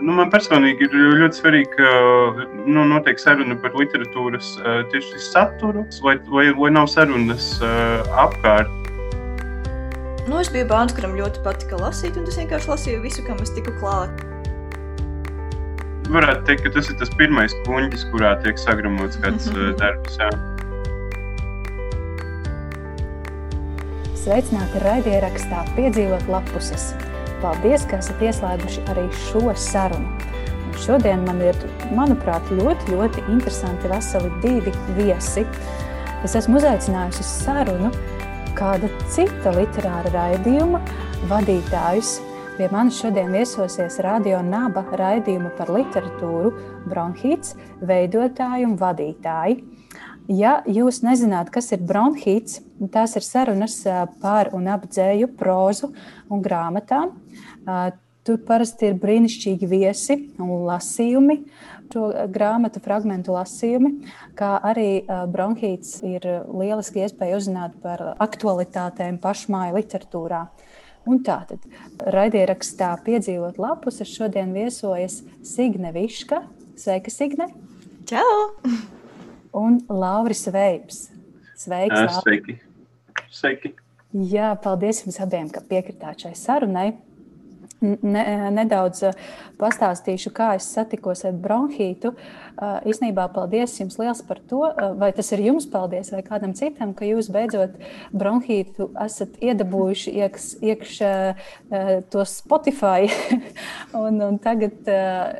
nu, man personīgi ir ļoti svarīgi, ka nu, notiek saruna par literatūras tieši saturu, vai, vai, vai nav sarunas apkārt. Nu, es biju bērns, kuram ļoti patika lasīt, un es vienkārši lasīju visu, kam es tiku klāt. Varētu teikt, ka tas ir tas pirmais kuņģis, kurā tiek sagramots kāds darbs. Jā. Sveicināti raidierakstā Piedzīvot lapuses. Paldies, ka esat ieslēguši arī šo sarunu. Un šodien man ir, manuprāt, ļoti, ļoti interesanti veseli divi viesi. Es esmu uzaicinājusi uz sarunu kāda cita literāra raidījuma vadītājus. Pie manis šodien viesosies Radio Naba raidījuma par literatūru Bronhīts veidotāji un vadītāji. Ja jūs nezināt, kas ir bronhīts, tās ir sarunas par un ap dzēju, prózu un grāmatām. Tur parasti ir brīnišķīgi viesi un lasījumi, šo grāmatu fragmentu lasījumi, kā arī bronhīts ir lieliski iespēja uzzināt par aktualitātēm pašmāju literatūrā. Un tātad raidierakstā piedzīvot lapus, šodien viesojas Signe Viška. Sveika, Signe! Čau! Un Lauris Veips. Sveiks! Jā, sveiki! sveiki. Jā, paldies jums abiem, ka piekritāt šai sarunai ne, nedaudz eh, pastāstīšu, kā es satikos ar bronhītu. Eh, īsnībā paldies jums liels par to, eh, vai tas ir jums paldies vai kādam citam, ka jūs beidzot bronhītu esat iedabūjuši iekš, iekš to Spotify. un, un tagad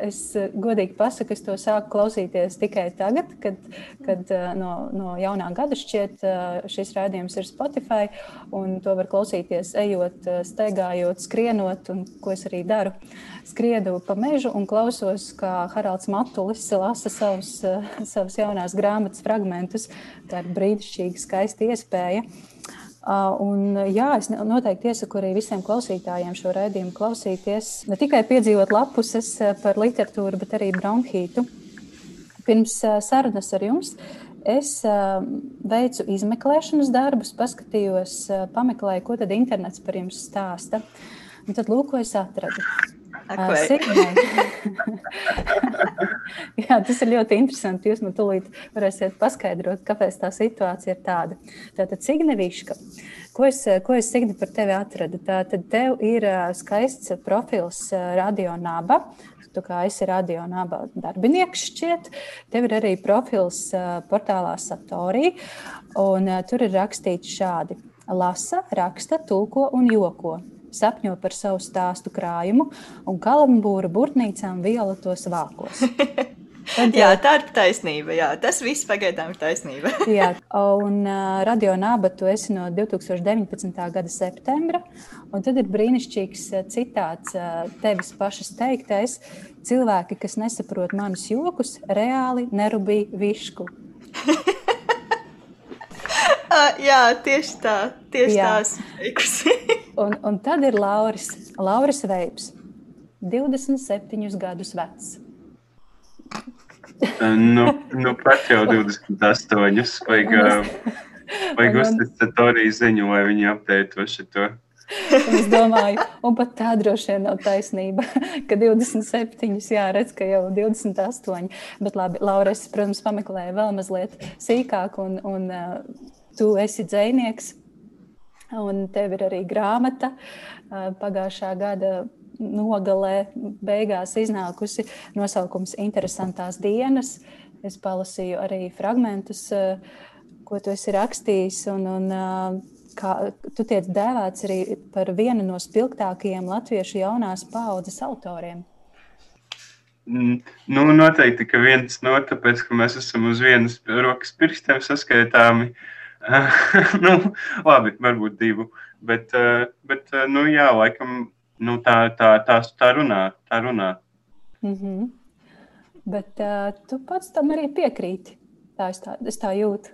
es godīgi pasaku, es to sāku klausīties tikai tagad, kad, kad no, no jaunā gada šķiet šis rādījums ir Spotify, un to var klausīties ejot, staigājot, skrienot un ko ko es arī daru. Skriedu pa mežu un klausos, kā Haralds Matulis lasa savus, eh, savus jaunās grāmatas fragmentus. Tā ir brīnišķīga, skaista iespēja. Un, jā, es noteikti iesaku arī visiem klausītājiem šo raidījumu klausīties. Ne tikai piedzīvot lapuses par literatūru, bet arī bronhītu. Pirms sarunas ar jums es veicu izmeklēšanas darbus, paskatījos, pameklēju, ko tad internets par jums stāsta. Uh, Un tad lūk, ko es atradu. Jā, tas ir ļoti interesanti. Jūs man tūlīt varēsiet paskaidrot, kāpēc tā situācija ir tāda. Tātad, Signeviška, ko es, ko es Signi par tevi atradu? Tātad, tev ir skaists profils Radio Naba. Tu kā esi radio naba darbinieks, šķiet. Tev ir arī profils portālā Satorī, un tur ir rakstīts šādi: lasa, raksta, tulko un joko sapņo par savu stāstu krājumu un kalambūra burtnīcām violetos vākos. Tad, jā, tā ir taisnība. Jā, tas viss pagaidām ir taisnība. jā, un uh, radio naba tu esi no 2019. gada septembra. Un tad ir brīnišķīgs citāts uh, tevis pašas teiktais. Cilvēki, kas nesaprot manus jokus, reāli nerubīja višku. jā, tieši tā, tieši jā. tās teikusi. Un, un tad ir Lauris, Lauris Veips, 27 gadus vecs. nu, nu, pat jau 28. Vajag, vajag uzticēt arī ziņu, lai viņi apteitu šo. es domāju, un pat tā droši vien nav taisnība, ka 27, jā, redz, ka jau 28. Bet labi, Laura, es, protams, pameklēju vēl mazliet sīkāk, un, un uh, tu esi dzēnieks. Un tev ir arī grāmata pagājušā gada nogalē, beigās iznākusi nosaukums Interesantās dienas. Es palasīju arī fragmentus, ko tu esi rakstījis. Un, un, kā, tu tiec dēvēts arī par vienu no spilgtākajiem latviešu jaunās paaudzes autoriem. Nu, noteikti, ka viens no tāpēc, ka mēs esam uz vienas rokas pirkstiem saskaitāmi. Uh, nu, labi, varbūt divu. Bet, eh, bet eh, nu, jā, laikam nu, tā, tā, tā, tā runā. Tā runā. Mm -hmm. Bet uh, tu pats tam arī piekrīti. Tā es tā, es tā jūtu.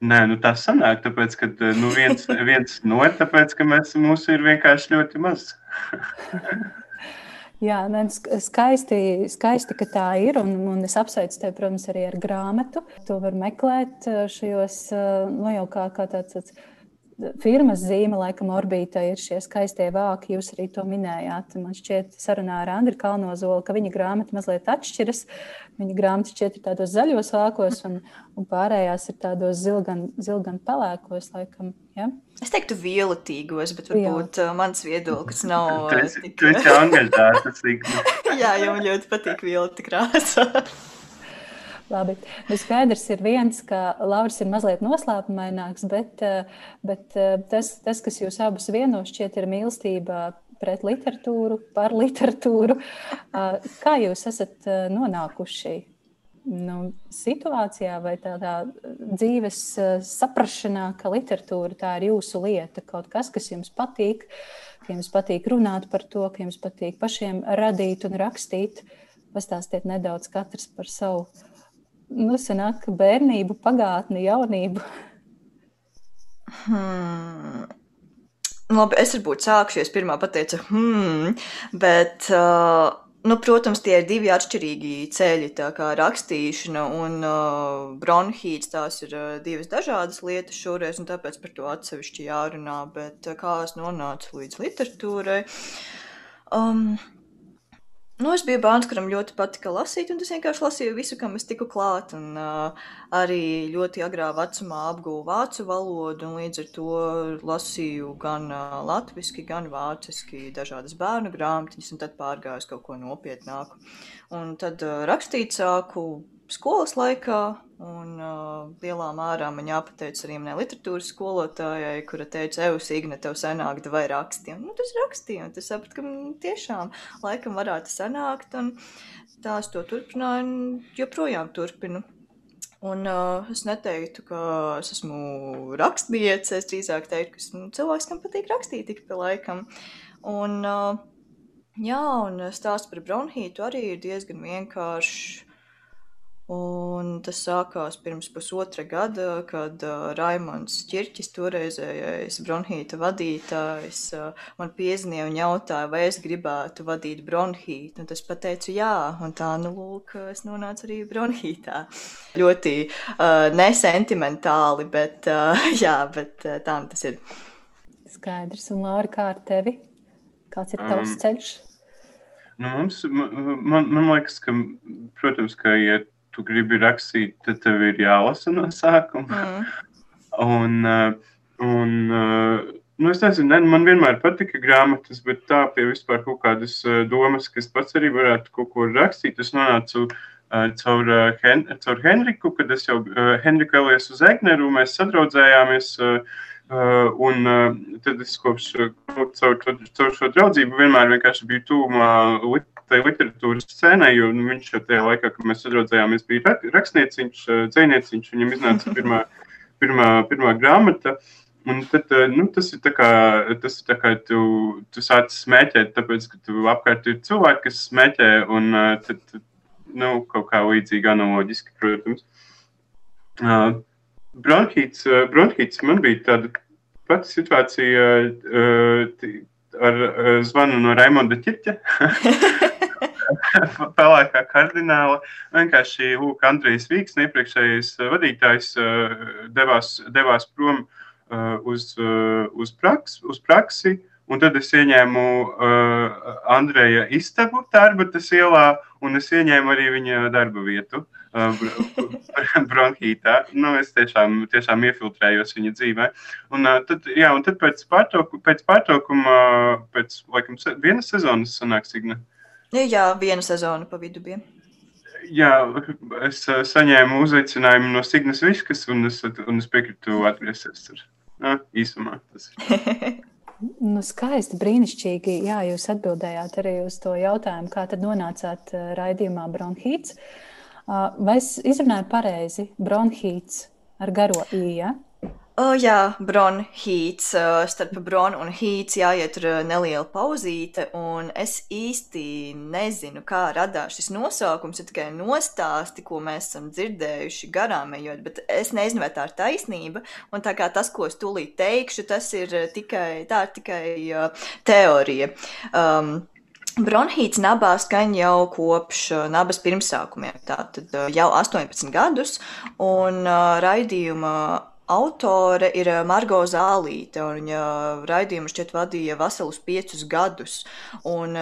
Nē, nu tā sanāk, tāpēc, ka nu, viens, viens no ir, tāpēc, ka mēs, mūsu ir vienkārši ļoti maz. Jā, ne, skaisti, skaisti, ka tā ir. Un, un es apsveicu tevi, protams, arī ar grāmatu. To var meklēt eh, šajos, eh, nu, jau kā, kā tāds, tāds firmas zīme, laikam, orbītā ir šie skaistie vāki. Jūs arī to minējāt. Man šķiet, sarunā ar Andriu Kalnozolu, ka viņa grāmata mazliet atšķiras. Viņa grāmata šķiet ir tādos zaļos vākos, un, un pārējās ir tādos zilgan, zilgan pelēkos, laikam. Ja? Es teiktu, violetīgos, bet varbūt uh, mans viedoklis nav. Tas ir jau angažēts. Jā, jau man ļoti patīk violeti krāsa. Labi. Nu, skaidrs ir viens, ka Lauris ir mazliet noslēpumaināks, bet, eh, bet eh, tas, tas, kas jūs abus vieno šķiet, ir mīlestība pret literatūru, par literatūru. Eh, kā jūs esat nonākuši nu, situācijā vai tādā dzīves saprašanā, ka literatūra tā ir jūsu lieta, kaut kas, kas jums patīk, ka jums patīk runāt par to, ka jums patīk pašiem radīt un rakstīt? Pastāstiet nedaudz katrs par savu nu, sanāk, bērnību, pagātni, jaunību? Hmm. Labi, es varbūt sākšu, es pirmā pateicu, hmm, bet, uh, nu, protams, tie ir divi atšķirīgi ceļi, tā kā rakstīšana un uh, bronhīts, tās ir uh, divas dažādas lietas šoreiz, un tāpēc par to atsevišķi jārunā, bet uh, kā es nonācu līdz literatūrai? Um, Nu, es biju bērns, kuram ļoti patika lasīt, un es vienkārši lasīju visu, kam es tiku klāt. Un, uh, arī ļoti agrā vecumā apguvu vācu valodu, un līdz ar to lasīju gan uh, latviešu, gan vāciski dažādas bērnu grāmatiņas, un tad pārgāju uz kaut ko nopietnāku. Un tad uh, rakstīt sāku skolas laikā, un uh, lielā mērā man jāpateic arī manai literatūras skolotājai, kura teica, Eus, Igne, tev sanāk, vai raksti. Un, nu, tas rakstīja, un tas sapratu, ka mm, tiešām laikam varētu sanākt, un tā es to turpināju, un joprojām turpinu. Un uh, es neteiktu, ka es esmu rakstniece, es drīzāk teiktu, ka esmu cilvēks, kam patīk rakstīt tik pa laikam. Un, uh, jā, un stāsts par bronhītu arī ir diezgan vienkāršs Un tas sākās pirms pusotra gada, kad uh, Raimons Čirķis, toreizējais bronhīta vadītājs, uh, man piezīmēja un jautāja, vai es gribētu vadīt bronhītu. Un es pateicu, jā, un tā, nu, lūk, es nonācu arī bronhītā. Ļoti uh, nesentimentāli, bet, uh, jā, bet uh, tā tas ir. Skaidrs, un Laura, kā ar tevi? Kāds ir tavs um, ceļš? Nu, mums, man, man liekas, ka, protams, ka, ja tu gribi rakstīt, tad tev ir jālasa no sākuma. Mm. Un, uh, un uh, nu, es nezinu, ne, man vienmēr patika grāmatas, bet tā pie vispār kaut kādas uh, domas, ka es pats arī varētu kaut ko rakstīt. Es nonācu uh, caur, uh, Hen caur Henriku, kad es jau uh, Henriku Eliesu Zegneru, mēs sadraudzējāmies. Uh, Uh, un uh, tad es kopš uh, caur, caur šo draudzību vienmēr vienkārši biju tūmā lit, tai literatūras scēnai, jo nu, viņš jau tajā laikā, kad mēs sadraudzējāmies, bija rakstnieciņš, dzēnieciņš, viņam iznāca pirmā, pirmā, pirmā grāmata. Un tad, nu, tas ir tā kā, tas ir tā kā tu, tu sāc smēķēt, tāpēc, ka tu apkārt ir cilvēki, kas smēķē, un tad, nu, kaut kā līdzīgi analoģiski, protams. Uh, bronhīts, bronhīts man bija tāda pati situācija uh, ar uh, zvanu no Raimonda Čirķa. pelēkā kardināla. Vienkārši Lūk, Andrejs Vīks, iepriekšējais uh, vadītājs, uh, devās, devās prom uz, uz, praks, uz praksi. Un tad es ieņēmu uh, Andreja istabu Tārbatas ielā, un es ieņēmu arī viņa darba vietu uh, bronhītā. Nu, es tiešām, tiešām iefiltrējos viņa dzīvē. Un, uh, tad, jā, un tad pēc, pārtrauku, pēc pārtraukuma, pēc laikam, vienas sezonas sanāk Signa. Uh, Jā, viena sezona pa vidu bija. Jā, es uh, saņēmu uzaicinājumu no Signas Viskas, un es, un es piekritu atgriezties tur. Nu, īsumā tas ir. Nu, skaisti, brīnišķīgi. Jā, jūs atbildējāt arī uz to jautājumu, kā tad nonācāt raidījumā bronhīts. Vai es izrunāju pareizi? Bronhīts ar garo īju. Ja? Oh, jā, bronhīts. Starp bronu un hīts jāiet neliela pauzīte, es īsti nezinu, kā radās šis nosaukums. Ir tikai nostāsti, ko mēs esam dzirdējuši garām ejot, bet es nezinu, vai tā ir taisnība. Un tā kā tas, ko es tūlīt teikšu, tas ir tikai, ir tikai uh, teorija. Um, Bronhīts nabā skan jau kopš nabas pirmsākumiem, tātad jau 18 gadus, un raidījuma autore ir Margo Zālīte, un viņa raidījumu šķiet vadīja veselus piecus gadus. Un,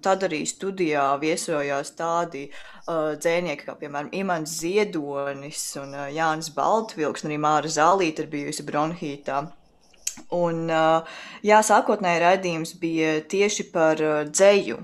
tad arī studijā viesojās tādi uh, dzēnieki, kā piemēram Imants Ziedonis un Jānis Baltvilks, un arī Māra Zālīte ir bijusi bronhītā. Un, uh, jā, sākotnēji raidījums bija tieši par uh, dzēju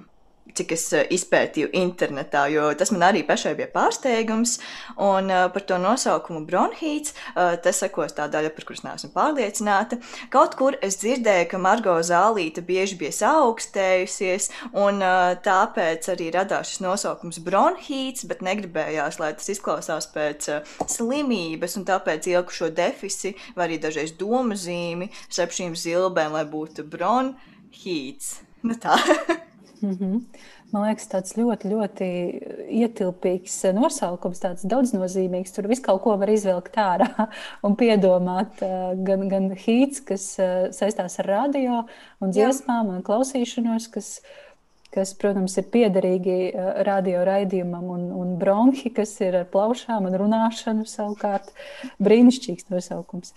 cik es eh, izpētīju internetā, jo tas man arī pašai bija pārsteigums. Un uh, par to nosaukumu bronhīts, uh, tas sekos tā daļa, par kuras neesmu pārliecināta. Kaut kur es dzirdēju, ka Margo Zālīte bieži bija saaugstējusies, un uh, tāpēc arī radās šis nosaukums bronhīts, bet negribējās, lai tas izklausās pēc uh, slimības, un tāpēc ieliku šo defisi vai arī dažreiz domu zīmi starp šīm zilbēm, lai būtu bronhīts. Nu tā. Mm -hmm. Man liekas, tāds ļoti, ļoti ietilpīgs nosaukums, tāds daudznozīmīgs. Tur viss kaut ko var izvilkt ārā un piedomāt. Eh, gan, gan hīts, kas eh, saistās ar radio un dziesmām un klausīšanos, kas, kas, protams, ir piederīgi eh, radio raidījumam, un, un bronhi, kas ir ar plaušām un runāšanu savukārt. Brīnišķīgs nosaukums.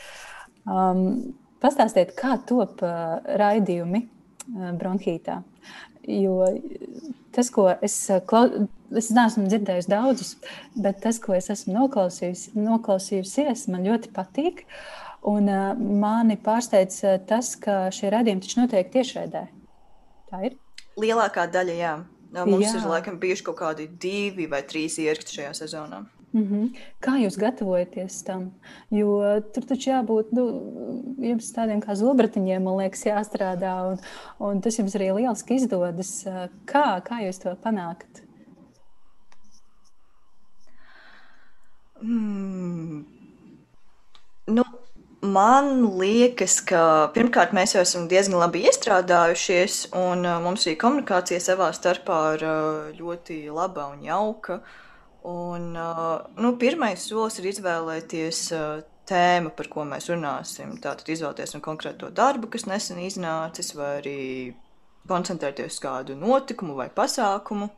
Um, pastāstiet, kā top raidījumi bronhītā? Jo tas, ko es, klau... es neesmu dzirdējis daudzus, bet tas, ko es esmu noklausījusi, noklausījusies, man ļoti patīk. Un uh, mani pārsteidz tas, ka šie radījumi taču notiek tiešraidē. Tā ir? Lielākā daļa, jā. Mums jā. ir laikam bijuši kaut kādi divi vai trīs ieraksti šajā sezonā. Mm -hmm. Kā jūs gatavojaties tam? Jo tur taču jābūt nu, jums tādiem kā zobratiņiem, man liekas, jāstrādā. Un, un tas jums arī lieliski izdodas. Kā, kā jūs to panākat? Mm. Nu, man liekas, ka pirmkārt mēs jau esam diezgan labi iestrādājušies, un uh, mums arī komunikācija savā starpā ir uh, ļoti laba un jauka. Uh, Un, nu, pirmais solis ir izvēlēties tēmu, par ko mēs runāsim. Tātad izvēlēties konkrēto darbu, kas nesen iznācis, vai arī koncentrēties uz kādu notikumu vai pasākumu.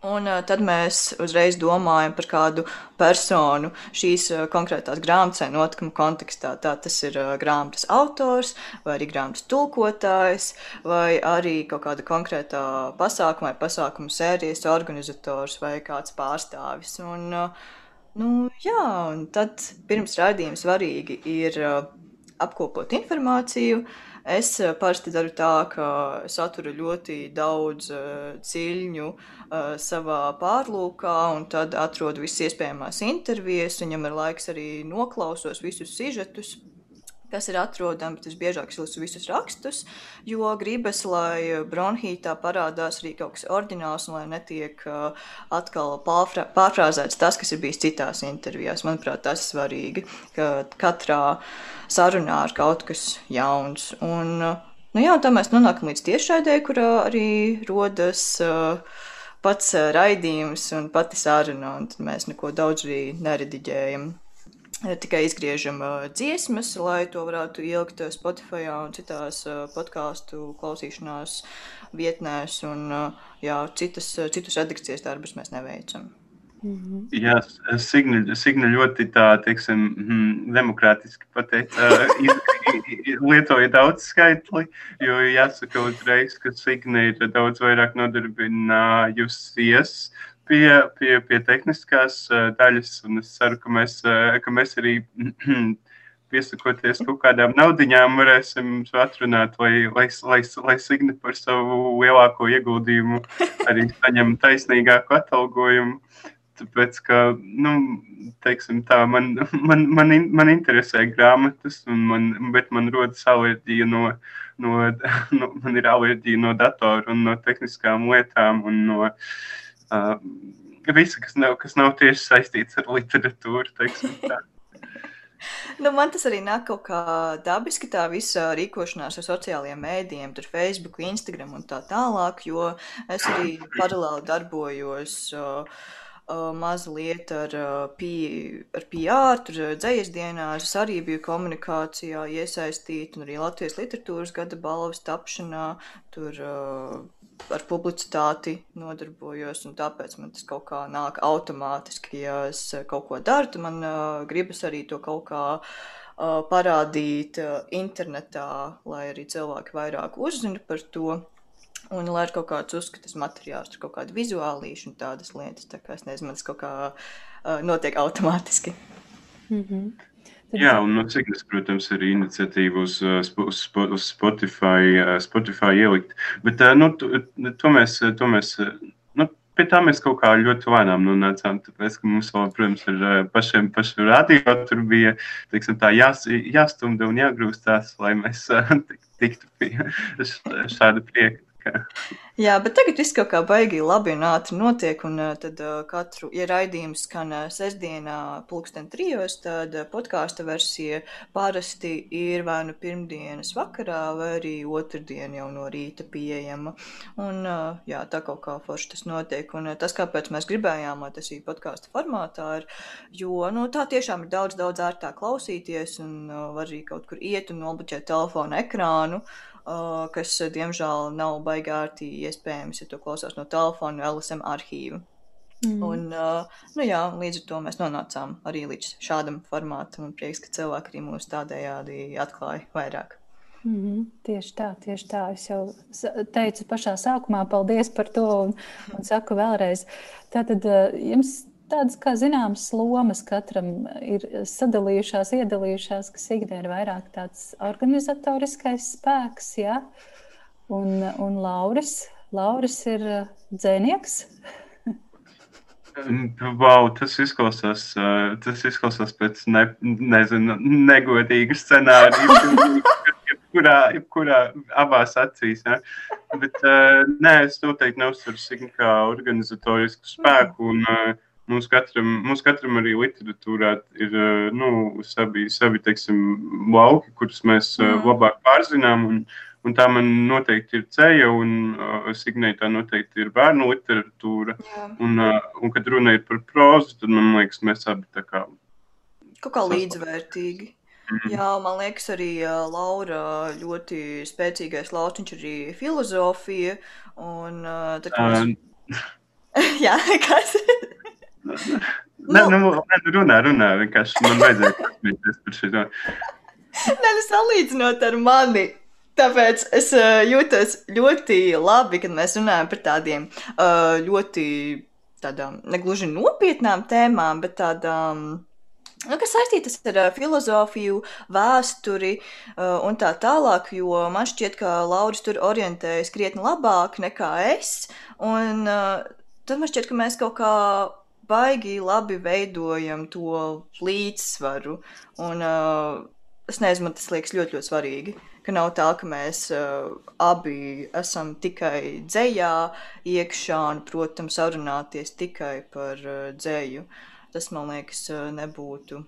Un uh, tad mēs uzreiz domājam par kādu personu šīs uh, konkrētās grāmatas vai notikuma kontekstā. Tā tas ir uh, grāmatas autors, vai arī grāmatas tulkotājs, vai arī kaut kāda konkrētā pasākuma vai pasākuma sērijas organizators vai kāds pārstāvis. Un, uh, nu, jā, un tad pirms raidījuma svarīgi ir uh, apkopot informāciju. Es parasti daru tā, ka saturu ļoti daudz uh, ciļņu savā pārlūkā, un tad atrodu visas iespējamās intervijas, un, ja man ir laiks, arī noklausos visus sižetus kas ir atrodami, bet visbiežāk lasu visus rakstus, jo gribas, lai bronhītā parādās arī kaut kas oriģināls, un lai netiek uh, atkal pārfra pārfrāzēts tas, kas ir bijis citās intervijās. Manuprāt, tas ir svarīgi, ka katrā sarunā ir kaut kas jauns. Un, uh, nu jā, tā mēs nonākam līdz tiešraidē, kurā arī rodas uh, pats raidījums un pati saruna, un mēs neko daudz arī nerediģējam. Tikai izgriežam uh, dziesmas, lai to varētu ielikt Spotify un citās uh, podkāstu klausīšanās vietnēs, un uh, jā, citas, citus redakcijas darbus mēs neveicam. Mm -hmm. Jā, Signa, Signa ļoti tā, teiksim, mm, demokrātiski pateica, lietoja daudz skaitli, jo jāsaka uzreiz, ka Signa ir daudz vairāk nodarbinājusies pie, pie, pie tehniskās daļas, un es ceru, ka mēs, ka mēs arī piesakoties kaut kādām naudiņām, varēsim atrunāt, lai, lai, lai, lai Signa par savu lielāko ieguldījumu arī saņem taisnīgāku atalgojumu. Tāpēc, ka, nu, teiksim tā, man, man, man, man interesē grāmatas, man, bet man rodas alerģija no, no, no, man ir alerģija no datora un no tehniskām lietām un no uh, visa, kas nav, kas nav tieši saistīts ar literatūru, teiksim tā. Nu, man tas arī nāk kaut kā dabiski, tā visa rīkošanās ar sociālajiem mēdījiem, tur Facebook, Instagram un tā tālāk, jo es arī paralēli darbojos uh, uh, mazliet ar, uh, P, ar PR, tur dzējas dienās, arī biju komunikācijā iesaistīta, un arī Latvijas literatūras gada balvas tapšanā, tur uh, ar publicitāti nodarbojos, un tāpēc man tas kaut kā nāk automātiski. Ja es kaut ko daru, tad man uh, gribas arī to kaut kā uh, parādīt uh, internetā, lai arī cilvēki vairāk uzzina par to. Un, lai ir kaut kāds uzskatas materiāls, kaut kāda vizuālīša un tādas lietas, tā kā es nezinu, tas kaut kā uh, notiek automātiski. Mm -hmm. Tad... Jā, un no Cignas, protams, ir iniciatīva uz, uz, uz Spotify, Spotify ielikt. Bet nu, to, to mēs, to mēs nu, pie tā mēs kaut kā ļoti lēnām nonācām. Tāpēc, ka mums, vēl, protams, ir pašiem, pašiem radio, tur bija teiksim, tā, jās, jāstumda un jāgrūstās, lai mēs tiktu pie šāda prieka. Jā, bet tagad viss kaut kā baigi labi un ātri notiek, un tad katru, ja raidījums skan sestdienā pulksten trijos, tad podkāsta versija parasti ir vai nu pirmdienas vakarā, vai arī otrdien jau no rīta pieejama. Un jā, tā kaut kā forši tas notiek, un tas, kāpēc mēs gribējām, lai tas ir podkāsta formātā, ir, jo, nu, tā tiešām ir daudz, daudz ērtāk klausīties, un var arī kaut kur iet un nobloķēt telefonu ekrānu. Uh, kas, diemžēl, nav baigāti iespējams, ja to klausās no telefona LSM arhīva. Mm. Un, nu jā, līdz ar to mēs nonācām arī līdz šādam formātam, un prieks, ka cilvēki arī mūs tādējādi atklāja vairāk. Mm -hmm. Tieši tā, tieši tā. Es jau teicu pašā sākumā, paldies par to, un, un saku vēlreiz. Tātad jums tādas, kā zināmas lomas katram ir sadalījušās, iedalījušās, ka Signe ir vairāk tāds organizatoriskais spēks, ja? un, un Lauris, Lauris ir uh, dzēnieks. Wow, tas izklausās, uh, tas izklausās pēc ne, nezinu, negodīga scenārija. Jebkurā, jebkurā abās acīs. Ne? Bet uh, nē, es noteikti neuzsveru Signu kā organizatorisku spēku. Un, uh, Mums katram, mums katram arī literatūrā ir eh, nu, savi, savi teiksim, lauki, kurus mēs mm. labāk pārzinām. Un, un tā man noteikti ir ceļa, un uh, Signē tā noteikti ir bērnu literatūra. Jā. Un, uh, un, kad runa ir par prózu, tad man liekas, mēs abi tā kā. Kaut kā līdzvērtīgi. Mm. Jā, man liekas, arī Laura ļoti spēcīgais lauciņš arī filozofija. Un, tā kā mēs... uh, Jā, kas? Nē, nu, nu, runā, runā. Vienkārši man vajadzēja pasmieties par šo. Nē, nu, salīdzinot ar mani. Tāpēc es uh, jūtos ļoti labi, kad mēs runājam par tādiem uh, ļoti tādām negluži nopietnām tēmām, bet tādām. Nu, kas saistītas ar uh, filozofiju, vēsturi un tā tālāk, jo man šķiet, ka Lauris tur orientējas krietni labāk nekā es. Un tad man šķiet, ka mēs kaut kā baigi labi veidojam to līdzsvaru. Un, uh, es nezinu, man tas liekas ļoti, ļoti svarīgi. Ka nav tā, ka mēs uh, abi esam tikai dzējā, iekšā un, protams, sarunāties tikai par uh, dzēju. Tas, man liekas, uh, nebūtu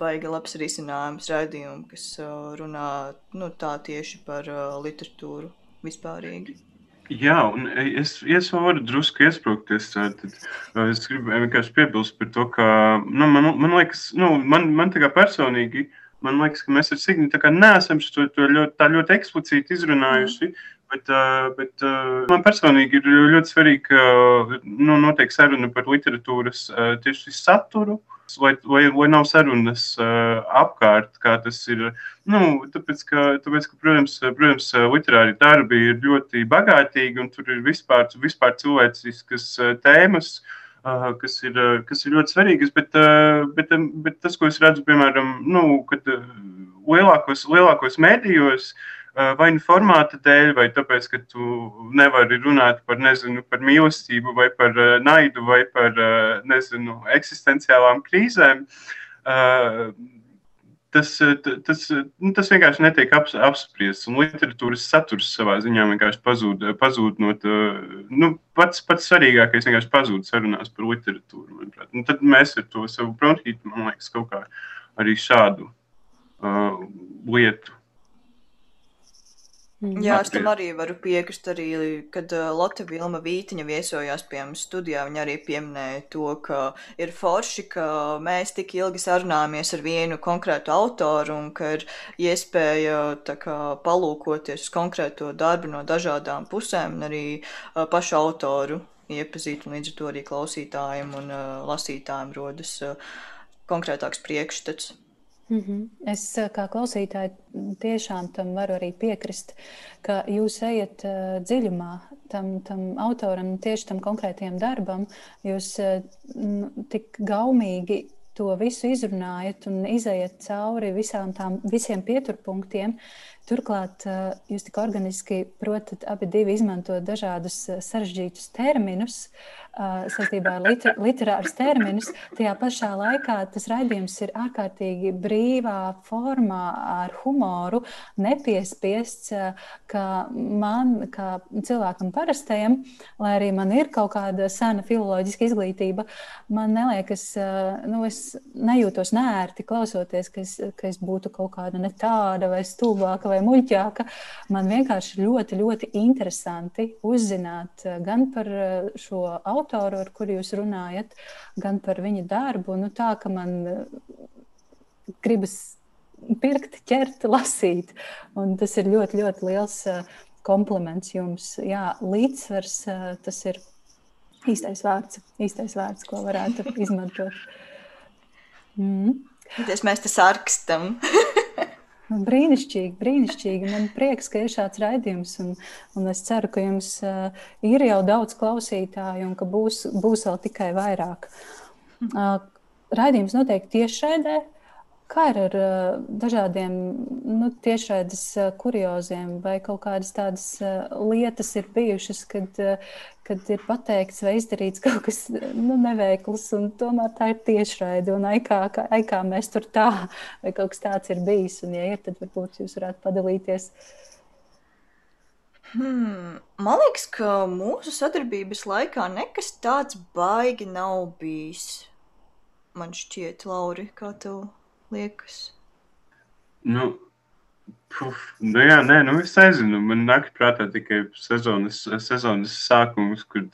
baigi labs risinājums raidījumam, kas runā nu, tā tieši par literatūru vispārīgi. Jā, un es, es varu drusku iesprūkties. Tad es gribēju vienkārši piebilst par to, ka nu, man, man liekas, nu, man, man personīgi, man liekas, ka mēs ar Signi neesam to, to ļoti, tā ļoti eksplicīti izrunājuši. Mm. Bet, bet man personīgi ir ļoti svarīgi, ka nu, notiek saruna par literatūras tieši saturu lai, lai, lai nav sarunas uh, apkārt, kā tas ir. Nu, tāpēc, ka, tāpēc, ka, protams, protams, literāri darbi ir ļoti bagātīgi un tur ir vispār, vispār cilvēciskas tēmas. Uh, kas, ir, kas ir ļoti svarīgas, bet, uh, bet, bet tas, ko es redzu, piemēram, nu, kad lielākos, lielākos mēdījos, uh, vai nu formāta dēļ, vai tāpēc, ka tu nevari runāt par, nezinu, par mīlestību, vai par naidu, vai par nezinu, eksistenciālām krīzēm. Tas, tas, nu, tas vienkārši netiek aps, apspriests, literatūras saturs savā ziņā vienkārši pazūd, pazūd no tā. Nu, pats, pats svarīgākais vienkārši pazūd sarunās par literatūru. Un tad mēs ar to savu bronhītu, man liekas, kaut kā arī šādu uh, lietu Mm. Jā, es tam arī varu piekrist. Arī, kad uh, Lotte Vilma Vītiņa viesojās pie mums studijā, viņa arī pieminēja to, ka ir forši, ka mēs tik ilgi sarunājamies ar vienu konkrētu autoru un ka ir iespēja kā, palūkoties uz konkrēto darbu no dažādām pusēm un arī uh, pašu autoru iepazīt, un līdz ar to arī klausītājiem un uh, lasītājiem rodas uh, konkrētāks priekšstats. Mm -hmm. Es eh, kā klausītāji tiešām tam varu arī piekrist, ka jūs ejat uh, dziļumā tam, tam autoram, tieši tam konkrētajam darbam. Jūs uh, tik gaumīgi to visu izrunājat un izējat cauri visām tām, visiem pieturpunktiem. Turklāt jūs tik organiski protat abi divi izmantot dažādus sarežģītus terminus, saistībā ar liter, literārus terminus. Tajā pašā laikā tas raidījums ir ārkārtīgi brīvā formā, ar humoru, nepiespiests, ka man, kā cilvēkam parastajam, lai arī man ir kaut kāda sena filoloģiska izglītība, man neliekas, nu, es nejūtos nērti klausoties, ka es, ka es būtu kaut kāda ne tāda vai stulbāka vai muļķāka. Man vienkārši ļoti, ļoti interesanti uzzināt gan par šo autoru, ar kuru jūs runājat, gan par viņa darbu. Nu, tā ka man eh, gribas pirkt, ķert, lasīt. Un tas ir ļoti, ļoti liels eh, kompliments jums. Jā, līdzsvars eh, tas ir īstais vārds, īstais vārds ko varētu izmantot. Mm. Mēs te sārkstam. Brīnišķīgi, brīnišķīgi. Man prieks, ka ir šāds raidījums, un, un es ceru, ka jums uh, ir jau daudz klausītāju un ka būs, būs vēl tikai vairāk. Uh, raidījums noteikti tiešraidē. Kā ir ar dažādiem nu, tiešraides kurioziem, vai kaut kādas tādas lietas ir bijušas, kad, kad ir pateikts vai izdarīts kaut kas nu, neveikls, un tomēr tā ir tiešraide, un ai kā, ai kā mēs tur tā, vai kaut kas tāds ir bijis, un ja ir, tad varbūt jūs varētu padalīties. Hmm, man liekas, ka mūsu sadarbības laikā nekas tāds baigi nav bijis. Man šķiet, Lauri, kā tev liekas? Nu, Puf, nu jā, nē, nu es nezinu. Man nāk prātā tikai sezonas, sezonas sākums, kad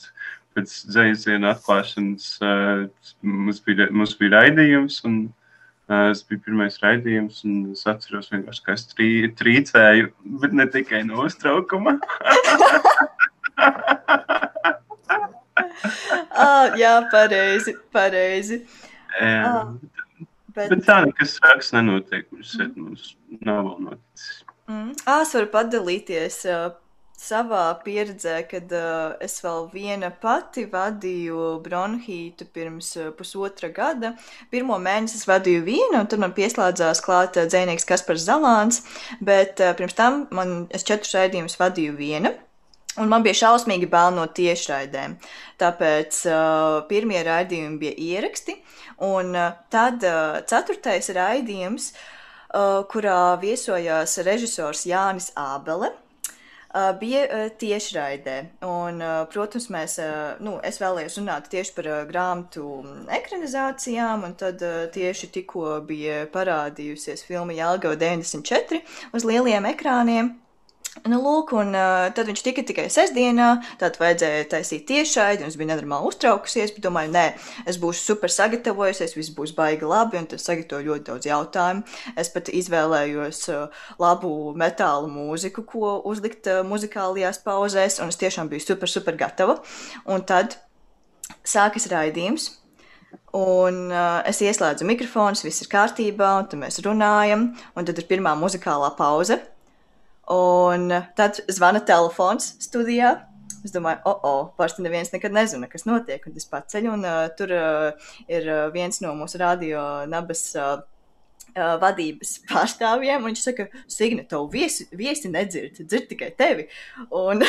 pēc dzēdziena atklāšanas uh, mums, bija, mums bija raidījums. Un, uh, tas bija pirmais raidījums, un es atceros vienkārši, ka es trī, trīcēju, bet ne tikai no uztraukuma. ah, jā, pareizi, pareizi. Jā, ah. Bet, bet tā nekas traks nenotiek. Mums, mm. mums nav vēl noticis. Mm. À, es varu padalīties uh, savā pieredzē, kad uh, es vēl viena pati vadīju bronhītu pirms uh, pusotra gada. Pirmo mēnesi es vadīju vienu, un tad man pieslēdzās klāt dzēnieks Kaspars Zalāns, bet uh, pirms tam man es četrus raidījumus vadīju viena. Un man bija šausmīgi bail no tiešraidēm. Tāpēc uh, pirmie raidījumi bija ieraksti, un uh, tad uh, ceturtais raidījums, uh, kurā viesojās režisors Jānis Ābele. Uh, bija uh, tiešraidē. Un, uh, protams, mēs, uh, nu, es vēlējos runāt tieši par uh, grāmatu ekranizācijām, un tad uh, tieši tikko bija parādījusies filma Jālgava 94 uz lieliem ekrāniem. Nu, lūk, un uh, tad viņš tika tikai sestdienā, tad vajadzēja taisīt tiešraidi, un es biju nenormāli uztraukusies, bet domāju, nē, es būšu super sagatavojusies, viss būs baigi labi, un tad sagatavoju ļoti daudz jautājumu. Es pat izvēlējos uh, labu metāla mūziku, ko uzlikt uh, muzikālajās pauzēs, un es tiešām biju super, super gatava. Un tad sākas raidījums. Un uh, es ieslēdzu mikrofonu, viss ir kārtībā, un tad mēs runājam, un tad ir pirmā muzikālā pauze. Un tad zvana telefons studijā. Es domāju, oh, oh, parasti neviens nekad nezina, kas notiek. Un es paceļu, un uh, tur uh, ir viens no mūsu radio nabas uh, vadības pārstāvjiem. Viņš saka, Signe, tev viesi, viesi nedzird, dzird tikai tevi. Un,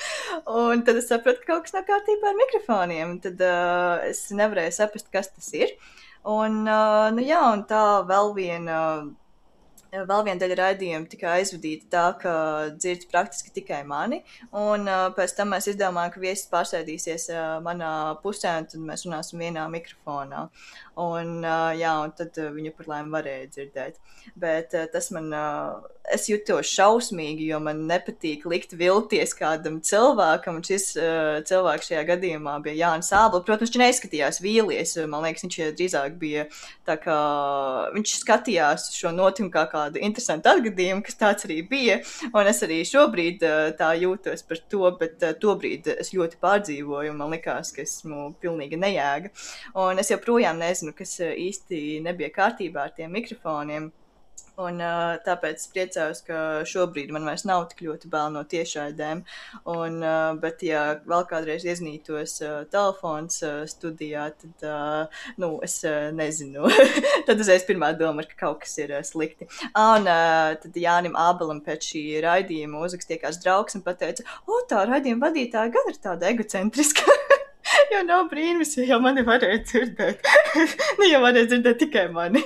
un tad es sapratu, ka kaut kas nav kārtībā ar mikrofoniem. Un tad uh, es nevarēju saprast, kas tas ir. Un, uh, nu, jā, un tā vēl viena. Uh, Vēl viena daļa raidījuma tika aizvadīta tā, ka dzird praktiski tikai mani. Un uh, pēc tam mēs izdomājām, ka viesis pārsēdīsies uh, manā pusē, un tad mēs runāsim vienā mikrofonā. Un, uh, jā, un tad uh, viņa par laimi varēja dzirdēt. Bet uh, tas man, uh, es jutos šausmīgi, jo man nepatīk likt vilties kādam cilvēkam. Šis uh, cilvēks šajā gadījumā bija Jānis Sābla. Protams, viņš neizskatījās vīlies. Man liekas, viņš drīzāk bija tā kā viņš skatījās šo notikumu kā kādu interesantu atgadījumu, kas tāds arī bija. Un es arī šobrīd uh, tā jūtos par to, bet uh, tobrīd es ļoti pārdzīvoju. Man likās, ka esmu pilnīgi nejēga. Un es joprojām nezinu, kas īsti nebija kārtībā ar tiem mikrofoniem. Un, uh, tāpēc es priecājos, ka šobrīd man vairs nav tik ļoti bail no tiešraidēm. Un, uh, bet, ja vēl kādreiz iznītos uh, telefons uh, studijā, tad uh, nu, es uh, nezinu. tad uzreiz pirmā doma ir, ka kaut kas ir uh, slikti. Un uh, tad Jānim Ābelam pēc šī raidījuma uzrakstīja kāds draugs un teica, o, tā raidījuma vadītāja gan ir tāda egocentriska. jo nav brīnums, ja jau mani varēja dzirdēt. nu, jau varēja dzirdēt tikai mani.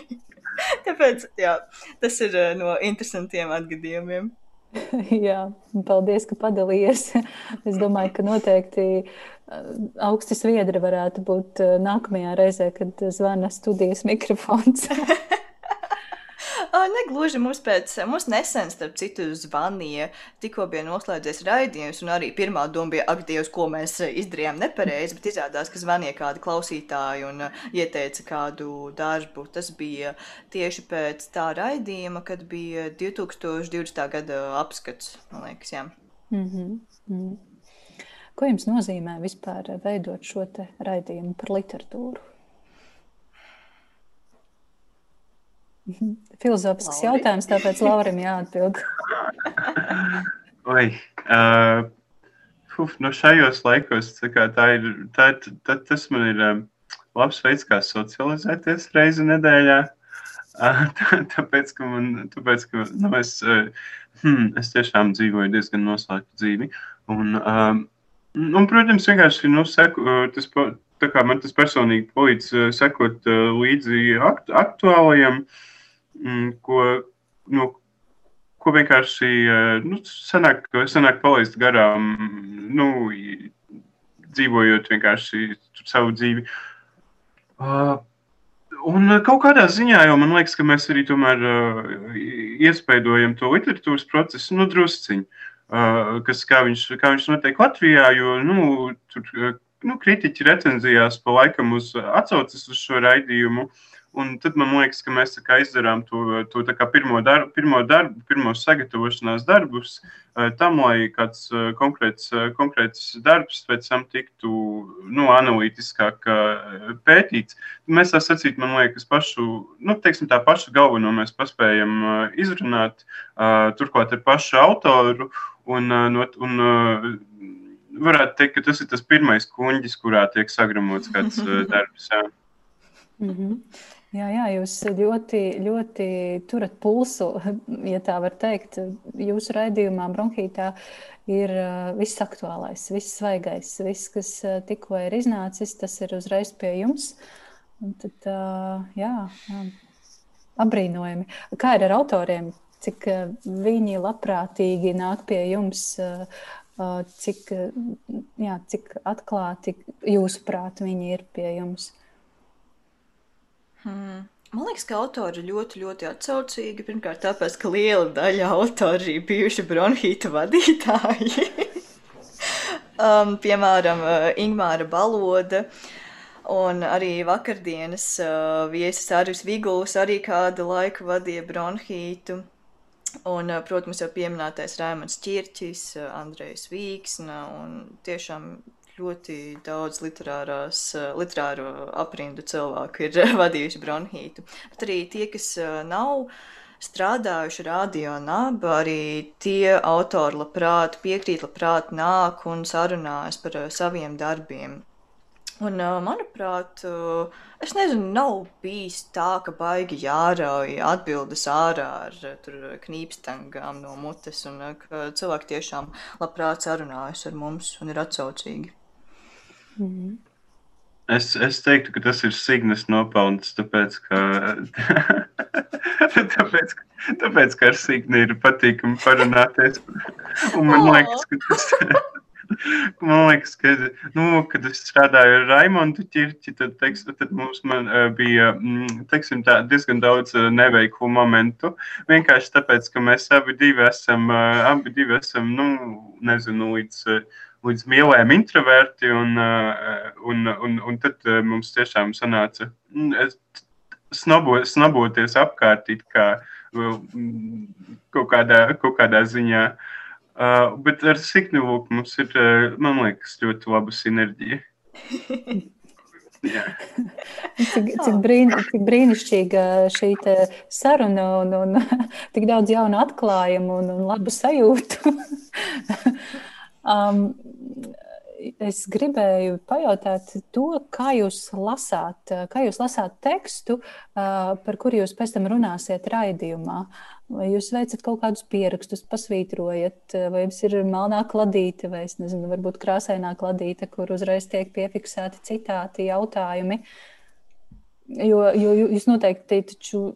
Tāpēc jā, tas ir uh, no interesantiem atgadījumiem. jā, paldies, ka padalījies. Es domāju, ka noteikti uh, augsti sviedri varētu būt uh, nākamajā reizē, kad zvana studijas mikrofons. Negluži mums pēc, mums nesen, starp citu, zvanīja, tikko bija noslēdzies raidījums, un arī pirmā doma bija, ak, Dievs, ko mēs izdarījām nepareizi, bet izrādās, ka zvanīja kādi klausītāji un ieteica kādu darbu. Tas bija tieši pēc tā raidījuma, kad bija 2020. gada apskats, man liekas, jā. Mm -hmm. Mm. Ko jums nozīmē vispār veidot šo raidījumu par literatūru? Filozofisks Lauri. jautājums, tāpēc Laurim jāatbild. Oi, uh, uf, no nu šajos laikos kā, tā ir, tā, tā, tas man ir um, labs veids, kā socializēties reizi nedēļā. Uh, tā, tāpēc, ka man, tāpēc, ka, nu, es, uh, hmm, es tiešām dzīvoju diezgan noslēgtu dzīvi. Un, um, un, protams, vienkārši nu, seku, tas, tā kā man tas personīgi palīdz sekot līdzi aktu, aktuālajiem. Uh, ko, nu, ko vienkārši eh, nu, sanāk, sanāk palaist garām, nu, dzīvojot vienkārši savu dzīvi. Uh, Un kaut kādā ziņā jau man liekas, ka mēs arī tomēr uh, iespaidojam to literatūras procesu, nu, drusciņi, uh, kas, kā viņš, kā viņš notiek Latvijā, jo, nu, tur, nu, kritiķi recenzijās pa laikam uz atsaucas uz šo raidījumu. Uh, Un tad man liekas, ka mēs izdarām to, to pirmo, darbu, pirmo darbu, pirmos sagatavošanās darbus uh, tam, lai kāds uh, konkrēts, uh, konkrēts darbs pēc tam tiktu nu, analītiskāk pētīts. Mēs tā sacīt, man liekas, pašu, nu, teiksim, tā pašu galveno mēs paspējam izrunāt, turklāt ar pašu autoru. Un, un, varētu teikt, ka tas ir tas pirmais kuģis, kurā tiek sagramots kāds darbs. Jā. Mm -hmm. Jā, jā, jūs ļoti, ļoti turat pulsu, ja tā var teikt. Jūsu raidījumā, bronhītā, ir viss aktuālais, viss svaigais, viss, kas tikko ir iznācis, tas ir uzreiz pie jums. Un tad, jā, jā, apbrīnojami. Kā ir ar autoriem? Cik viņi labprātīgi nāk pie jums, cik, jā, cik atklāti jūsuprāt viņi ir pie jums? Hmm. Man liekas, ka autori ir ļoti, ļoti atsaucīgi. Pirmkārt, tāpēc, ka liela daļa autori ir bijuši bronhīta vadītāji. um, piemēram, uh, Ingūna Baloda. Un arī vakardienas uh, viesis Arvis Viguls arī kādu laiku vadīja bronhītu. Un, uh, protams, jau pieminētais Rēmans Čirčis, uh, Andrejs Vīksna un tiešām ļoti daudz literārās, eh, literāro aprindu cilvēku ir vadījuši bronhītu. Bet arī tie, kas eh, nav strādājuši radio nabu, arī tie autori labprāt piekrīt, labprāt nāk un sarunājas par eh, saviem darbiem. Un, manuprāt, es nezinu, nav bijis tā, ka baigi jārauj atbildes ārā ar knīpstangām no mutes, un ka cilvēki tiešām labprāt sarunājas ar mums un ir atsaucīgi. Mm. Es, es teiktu, ka tas ir Signas nopelns, tāpēc, ka, tāpēc, tāpēc, ka ar Signu ir patīkami parunāties. Un man liekas, ka tas, Man liekas, ka, nu, kad es strādāju ar Raimondu ķirķi, tad, teiks, tad mums man, uh, bija mm, teiksim, tā, diezgan daudz uh, neveiklu momentu. Vienkārši tāpēc, ka mēs abi divi esam, uh, abi divi esam nu, nezinu, līdz, līdz mīlējiem introverti, un, uh, un, un, un tad uh, mums tiešām sanāca mm, snobo, snoboties apkārt, kā mm, kaut kādā, kaut kādā ziņā. Uh, bet ar Siknu Lūku mums ir, man liekas, ļoti laba sinerģija. cik, cik, brīn, cik brīnišķīga šī saruna un, un tik daudz jaunu atklājumu un, un labu sajūtu. um, es gribēju pajautāt to, kā jūs lasāt, kā jūs lasāt tekstu, par kuru jūs pēc tam runāsiet raidījumā. Vai jūs veicat kaut kādus pierakstus, pasvītrojat, vai jums ir melnā kladīte, vai es nezinu, varbūt krāsainā kladīte, kur uzreiz tiek piefiksēti citāti, jautājumi. Jo, jo jūs noteikti taču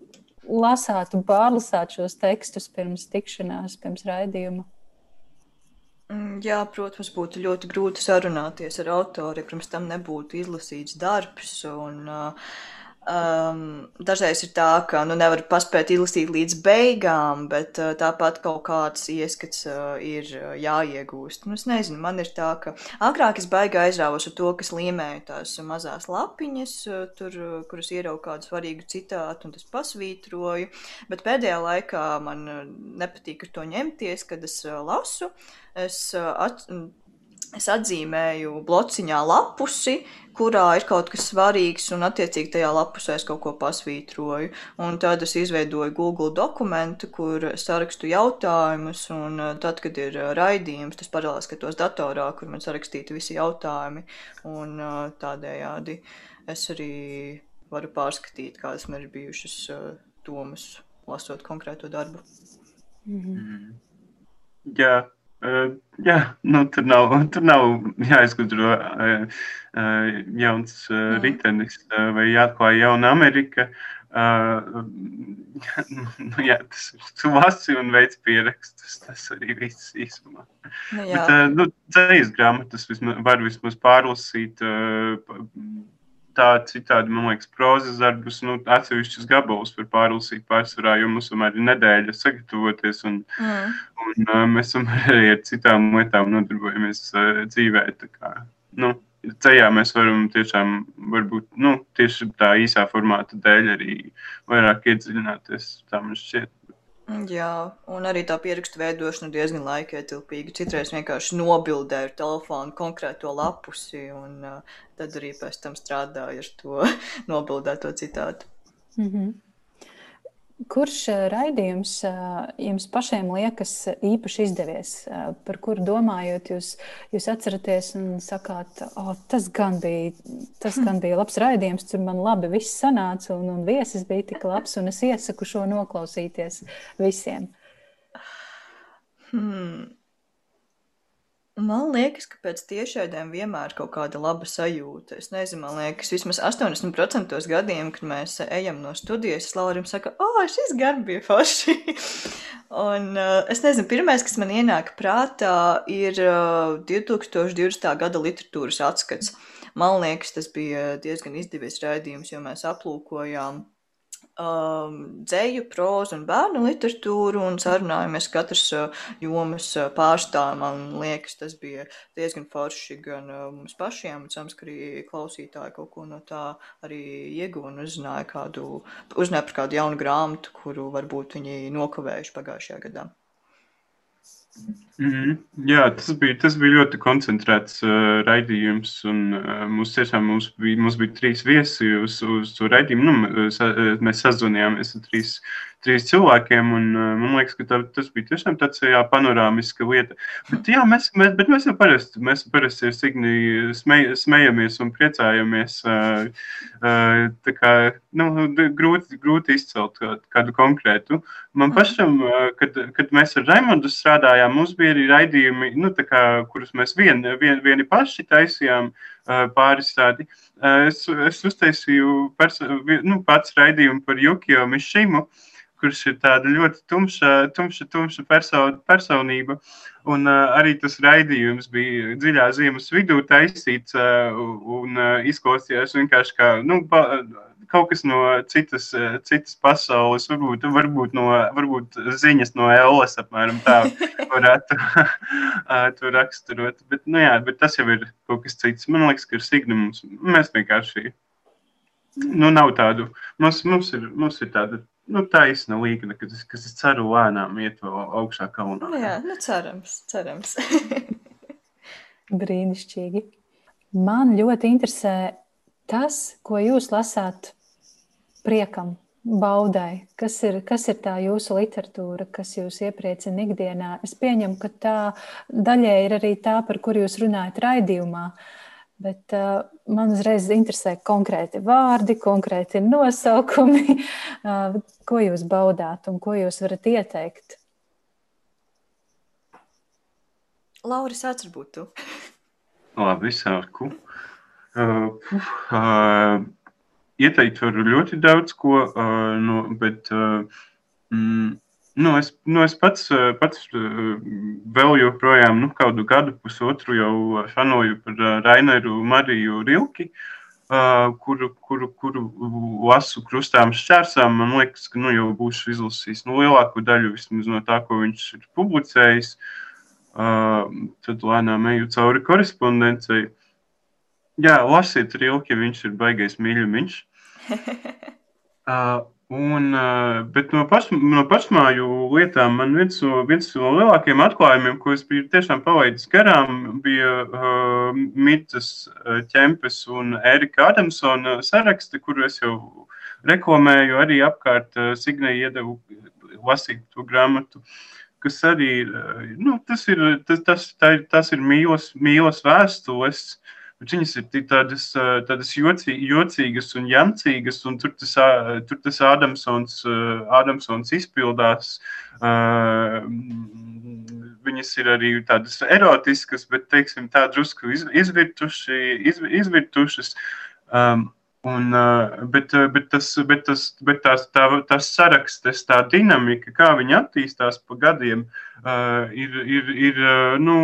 lasāt un pārlasāt šos tekstus pirms tikšanās, pirms raidījuma. Mm, jā, protams, būtu ļoti grūti sarunāties ar autori, ja pirms tam nebūtu izlasīts darbs. Un, uh, Um, dažreiz ir tā, ka nu, nevar paspēt izlasīt līdz beigām, bet uh, tāpat kaut kāds ieskats uh, ir uh, jāiegūst. Nu, es nezinu, man ir tā, ka agrāk es baigi aizrāvos ar to, kas līmēju tās mazās lapiņas, uh, tur, uh, kuras ieraugu kādu svarīgu citātu un tas pasvītroju, bet pēdējā laikā man uh, nepatīk ar to ņemties, kad es uh, lasu. Es, uh, at, Es atzīmēju blociņā lapusi, kurā ir kaut kas svarīgs, un attiecīgi tajā lapusē es kaut ko pasvītroju. Un tad es izveidoju Google dokumentu, kur sarakstu jautājumus, un uh, tad, kad ir uh, raidījums, tas paralēli skatos datorā, kur man sarakstīti visi jautājumi, un uh, tādējādi es arī varu pārskatīt, kādas man ir bijušas domas, lasot konkrēto darbu. Mm -hmm. Jā, Uh, jā, nu, tur nav, tur nav jāizgudro uh, uh, jauns uh, ritenis uh, vai jāatklāj jauna Amerika. Uh, nu, jā, tas ir tu lasi un veids pierakstus. Tas arī viss īsumā. Nu, jā. Bet, uh, nu, dzējas grāmatas vismaz, var vismaz pārlasīt. Uh, tā citādi, man liekas, prozas darbus, nu, atsevišķus gabalus var pārlasīt pārsvarā, jo mums tomēr ir nedēļa sagatavoties, un, mm. un uh, mēs tomēr arī ar citām lietām nodarbojamies uh, dzīvē. Tā kā, nu, Ceļā mēs varam tiešām, varbūt, nu, tieši tā īsā formāta dēļ arī vairāk iedziļināties. Tā man šķiet. Jā, un arī tā pierakstu veidošana diezgan laikietilpīga. Citreiz vienkārši nobildēju ar telefonu konkrēto lapusi, un uh, tad arī pēc tam strādāju ar to nobildēto citātu. Mm -hmm. Kurš eh, raidījums eh, jums pašiem liekas īpaši izdevies, eh, par kuru domājot, jūs, jūs atceraties un sakāt, oh, tas, gan bija, tas gan bija labs raidījums, tur man labi viss sanāca un, un viesis bija tik labs, un es iesaku šo noklausīties visiem? Hmm. Man liekas, ka pēc tiešraidēm vienmēr ir kaut kāda laba sajūta. Es nezinu, man liekas, vismaz 80% gadiem, kad mēs ejam no studijas, Laurim saka, oh, šis gan bija forši. Un uh, es nezinu, pirmais, kas man ienāk prātā, ir uh, 2020. gada literatūras atskats. Man liekas, tas bija diezgan izdevies raidījums, jo mēs aplūkojām um, dzēju, prózu un bērnu literatūru un sarunājamies katras uh, jomas uh, pārstāvjiem. Man liekas, tas bija diezgan forši gan uh, mums pašiem, un cerams, ka arī klausītāji kaut ko no tā arī ieguva un uzzināja, kādu, uzzināja par kādu jaunu grāmatu, kuru varbūt viņi nokavējuši pagājušajā gadā. Mm -hmm. Jā, tas bija, tas bija ļoti koncentrēts uh, raidījums. Un, uh, mums tiešām mums bija, mums bija trīs viesi uz, uz to raidījumu. Nu, sa, mēs sazvanījāmies ar trīs trīs cilvēkiem. Un, uh, man liekas, ka tā, tas bija tiešām tāds jā, panorāmiska lieta. Bet, jā, mēs, mēs, bet mēs jau parasti, mēs parasti ar Signi smej, smejamies un priecājamies. Uh, tā kā nu, grūti, grūti izcelt kādu konkrētu. Man pašam, uh, kad, kad mēs ar Raimondu strādājām, mums bija arī raidījumi, nu, kā, kurus mēs vien, vien, vieni paši taisījām pāris tādi. Es, es uztaisīju perso, nu, pats raidījumu par Jukiju Mišimu. Uh, kurš ir tāda ļoti tumša, tumša, tumša perso, personība. Un uh, arī tas raidījums bija dziļā ziemas vidū taisīts uh, un uh, izklausījās vienkārši kā nu, ba, kaut kas no citas, citas pasaules, varbūt, varbūt, no, varbūt ziņas no Ēlas, apmēram tā varētu to raksturot. Bet, nu, jā, bet tas jau ir kaut kas cits. Man liekas, ka ar Signu mums, mēs vienkārši nu, nav tādu, mums, mums, ir, mums ir tāda nu, taisna līkne, kas, kas es ceru lēnām iet vēl augšā kalnā. Nu, jā, nu, cerams, cerams. Brīnišķīgi. Man ļoti interesē tas, ko jūs lasāt priekam, baudai. Kas ir, kas ir tā jūsu literatūra, kas jūs iepriecina ikdienā? Es pieņemu, ka tā daļai ir arī tā, par kur jūs runājat raidījumā. Bet uh, man uzreiz interesē konkrēti vārdi, konkrēti nosaukumi, ko jūs baudāt un ko jūs varat ieteikt. Laura, sāc varbūt tu. Labi, sāku. Uh, uh, ieteikt varu ļoti daudz ko, uh, no, bet uh, mm, Nu, es, nu, es pats, eh, pats eh, vēl joprojām nu, kādu gadu, pusotru jau fanoju par eh, Raineru Mariju Rilki, kuru, kuru, kuru lasu krustām šķērsām. Man liekas, ka nu, jau būšu izlasījis nu, lielāko daļu no tā, ko viņš ir publicējis. Tad lēnām eju cauri korespondencei. Jā, lasiet Rilki, viņš ir baigais mīļumiņš. Un, bet no, paš, no pašmāju lietām man viens viens no lielākajiem atklājumiem, ko es biju tiešām palaidis garām, bija uh, Mitas Čempes un Erika Adamsona saraksti, kuru es jau reklamēju arī apkārt uh, Signai iedevu lasīt to grāmatu. Kas arī, nu, tas ir, tas, tas, tā, tas ir mīlas, mīlas vēstules, uh, Bet viņas ir tādas, tādas jocī, jocīgas un jancīgas, un tur tas, tur tas Ādamsons, Ādamsons izpildās. Viņas ir arī tādas erotiskas, bet teiksim, tā drusku izvirtuši, izv, izvirtušas. Um, Un, bet, bet, tas, bet, tas, bet tās, tā, tās sarakstes, tā dinamika, kā viņi attīstās pa gadiem, ir, ir, ir nu,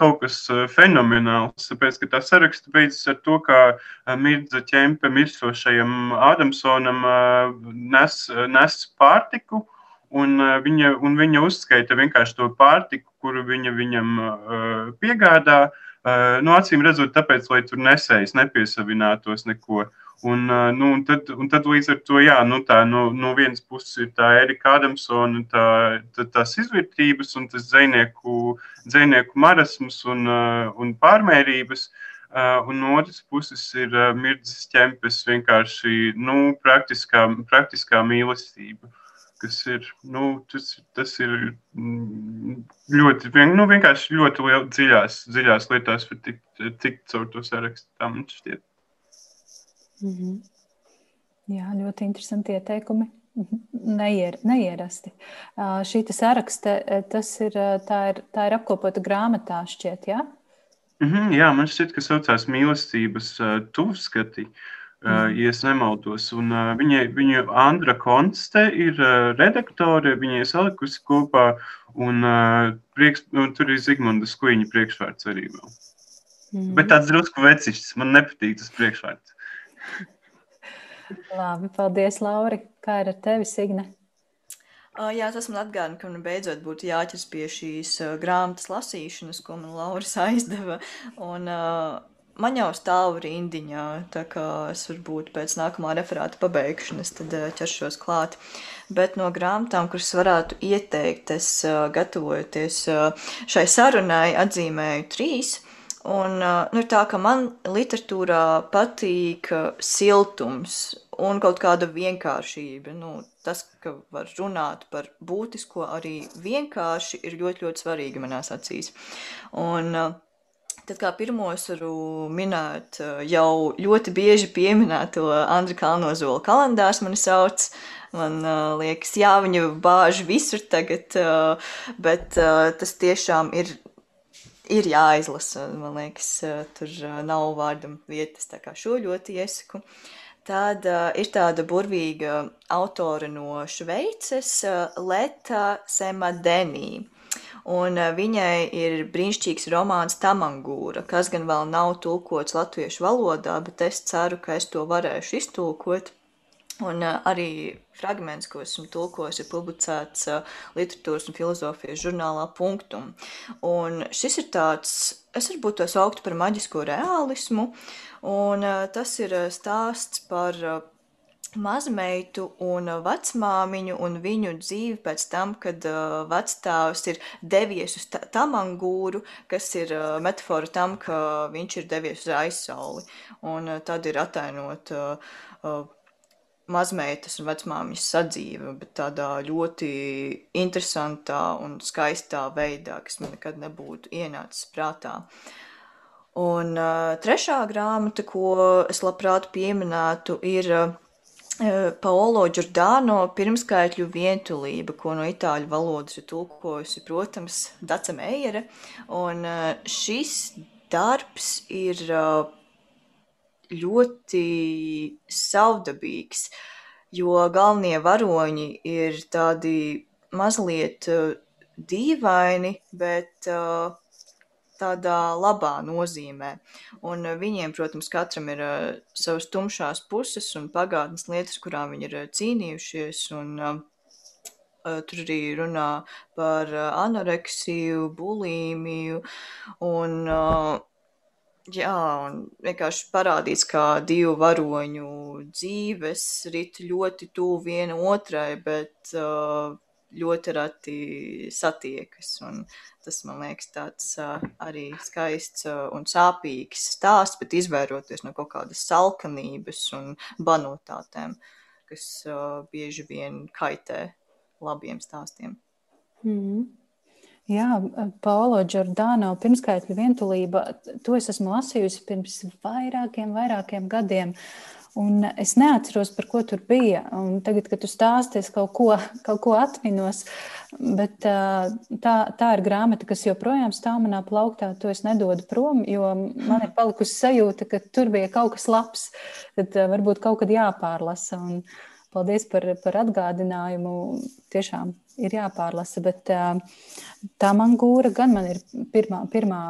kaut kas fenomenāls. Tāpēc, ka tā saraksta beidzas ar to, ka Mirza ķempe mirstošajam Ādamsonam nes, nes pārtiku. Un viņa, un viņa uzskaita vienkārši to pārtiku, kuru viņa viņam uh, piegādā. Uh, nu, acīm redzot, tāpēc, lai tur nesējis nepiesavinātos neko. Un, nu, un, tad, un tad līdz ar to, jā, nu, tā, no, no vienas puses ir tā Erika Adamsona, tā, tā, tās izvērtības un tas dzinieku, dzinieku marasms un, un pārmērības. Un no otras puses ir mirdzis ķempes vienkārši nu, praktiskā, praktiskā mīlestība. Kas ir, nu, tas, tas ir mm, ļoti, vien, nu, vienkārši ļoti liel, dziļās, dziļās lietās, var tikt, tikt caur to sarakstu. Tā man šķiet. Mm -hmm. Jā, ļoti interesanti ieteikumi. Mhm. Neier, neierasti. Šī saraksta, tas ir, tā ir, tā ir apkopota grāmatā, šķiet, jā? Mm -hmm, jā, man šķiet, ka saucās mīlestības uh, tuvskati, uh, mm. ja es nemaldos. Un, uh, viņa, viņa Andra Konste ir uh, redaktore, viņa ir salikusi kopā, un, uh, priekš, un tur ir Zigmundas Kuiņa priekšvārds arī vēl. Mm. Bet tāds drusku vecišs, man nepatīk tas priekšvārds. Labi, paldies, Lauri. Kā ir ar tevi, Signe? Jā, tas man atgādina, ka man beidzot būtu jāķers pie šīs grāmatas lasīšanas, ko man Lauris aizdeva. Un, man jau stāv rindiņā, tā kā es varbūt pēc nākamā referāta pabeigšanas tad ķeršos klāt. Bet no grāmatām, kuras varētu ieteikt, es gatavojoties šai sarunai, atzīmēju trīs. Un, nu, ir tā, ka man literatūrā patīk siltums un kaut kāda vienkāršība. Nu, tas, ka var runāt par būtisko arī vienkārši, ir ļoti, ļoti svarīgi manās acīs. Un, Tad kā pirmo es varu minēt jau ļoti bieži pieminēto Andra Kalnozola kalendārs mani sauc. Man uh, liekas, jā, viņa bāž visur tagad, uh, bet uh, tas tiešām ir ir jāizlasa. Man liekas, tur nav vārdam vietas, tā kā šo ļoti iesaku. Tad uh, ir tāda burvīga autore no Šveices, uh, Leta Semadenī. Un uh, viņai ir brīnišķīgs romāns Tamangūra, kas gan vēl nav tulkots latviešu valodā, bet es ceru, ka es to varēšu iztulkot. Un uh, arī fragments, ko esmu tulkojis, ir publicēts uh, literatūras un filozofijas žurnālā Punktum. Un šis ir tāds, es varbūt to sauktu par maģisko realismu, un uh, tas ir stāsts par mazmeitu un vecmāmiņu un viņu dzīvi pēc tam, kad uh, vecstāvs ir devies uz tamangūru, kas ir uh, metafora tam, ka viņš ir devies uz aizsauli. Un uh, tad ir atainot uh, uh, mazmeitas un vecmāmiņas sadzīve, bet tādā ļoti interesantā un skaistā veidā, kas man nekad nebūtu ienācis prātā. Un uh, trešā grāmata, ko es labprāt pieminētu, ir uh, Paolo Giordano pirmskaitļu vientulība, ko no itāļu valodas ir tulkojusi, protams, Dace Meijere. Un šis darbs ir ļoti savdabīgs, jo galvenie varoņi ir tādi mazliet uh, dīvaini, bet uh, tādā labā nozīmē. Un viņiem, protams, katram ir savas tumšās puses un pagātnes lietas, kurām viņi ir cīnījušies. Un, Tur arī runā par anoreksiju, bulimiju un uh, Jā, un vienkārši parādīts, kā divu varoņu dzīves rit ļoti tuvu viena otrai, bet uh, ļoti reti satiekas. Un tas man liekas tāds uh, arī skaists uh, un sāpīgs stāsts, bet izvairoties no kaut kādas salkanības un banotātēm, kas uh, bieži vien kaitē labiem stāstiem. Mm. Jā, Paulo Giordano pirmskaitļu vientulība, to es esmu lasījusi pirms vairākiem, vairākiem gadiem. Un es neatceros, par ko tur bija. Un tagad, kad tu stāstīji, es kaut ko, kaut ko atminos. Bet tā, tā ir grāmata, kas joprojām stāv manā plauktā. To es nedodu prom, jo man ir palikusi sajūta, ka tur bija kaut kas labs. Tad varbūt kaut kad jāpārlasa. Un paldies par, par atgādinājumu. Tiešām ir jāpārlasa. Bet tā man gūra gan man ir pirmā, pirmā,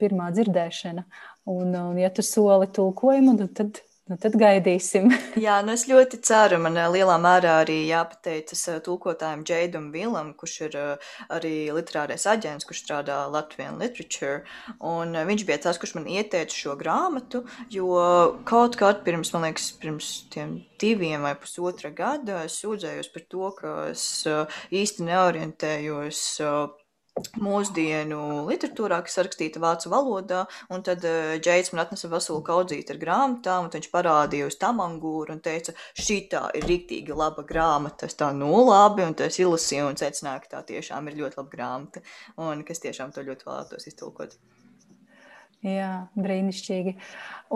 pirmā dzirdēšana. Un, un ja tu soli tulkojumu, nu tad Nu, tad gaidīsim. Jā, nu es ļoti ceru. Man lielā mērā arī jāpateicas tulkotājiem Džeidam Vilam, kurš ir arī literārais aģents, kurš strādā Latvijas literature. Un viņš bija tas, kurš man ieteica šo grāmatu, jo kaut kad pirms, man liekas, pirms tiem diviem vai pusotra gada es sūdzējos par to, ka es īsti neorientējos mūsdienu literatūrā, kas rakstīta vācu valodā, un tad uh, Džeits man atnesa veselu kaudzīti ar grāmatām, un viņš parādīja uz tamangūru un teica, šī tā ir riktīgi laba grāmata, es tā, nu labi, un tas ilusīja un secināja, ka tā tiešām ir ļoti laba grāmata, un kas tiešām to ļoti vēlētos iztulkot. Jā, brīnišķīgi.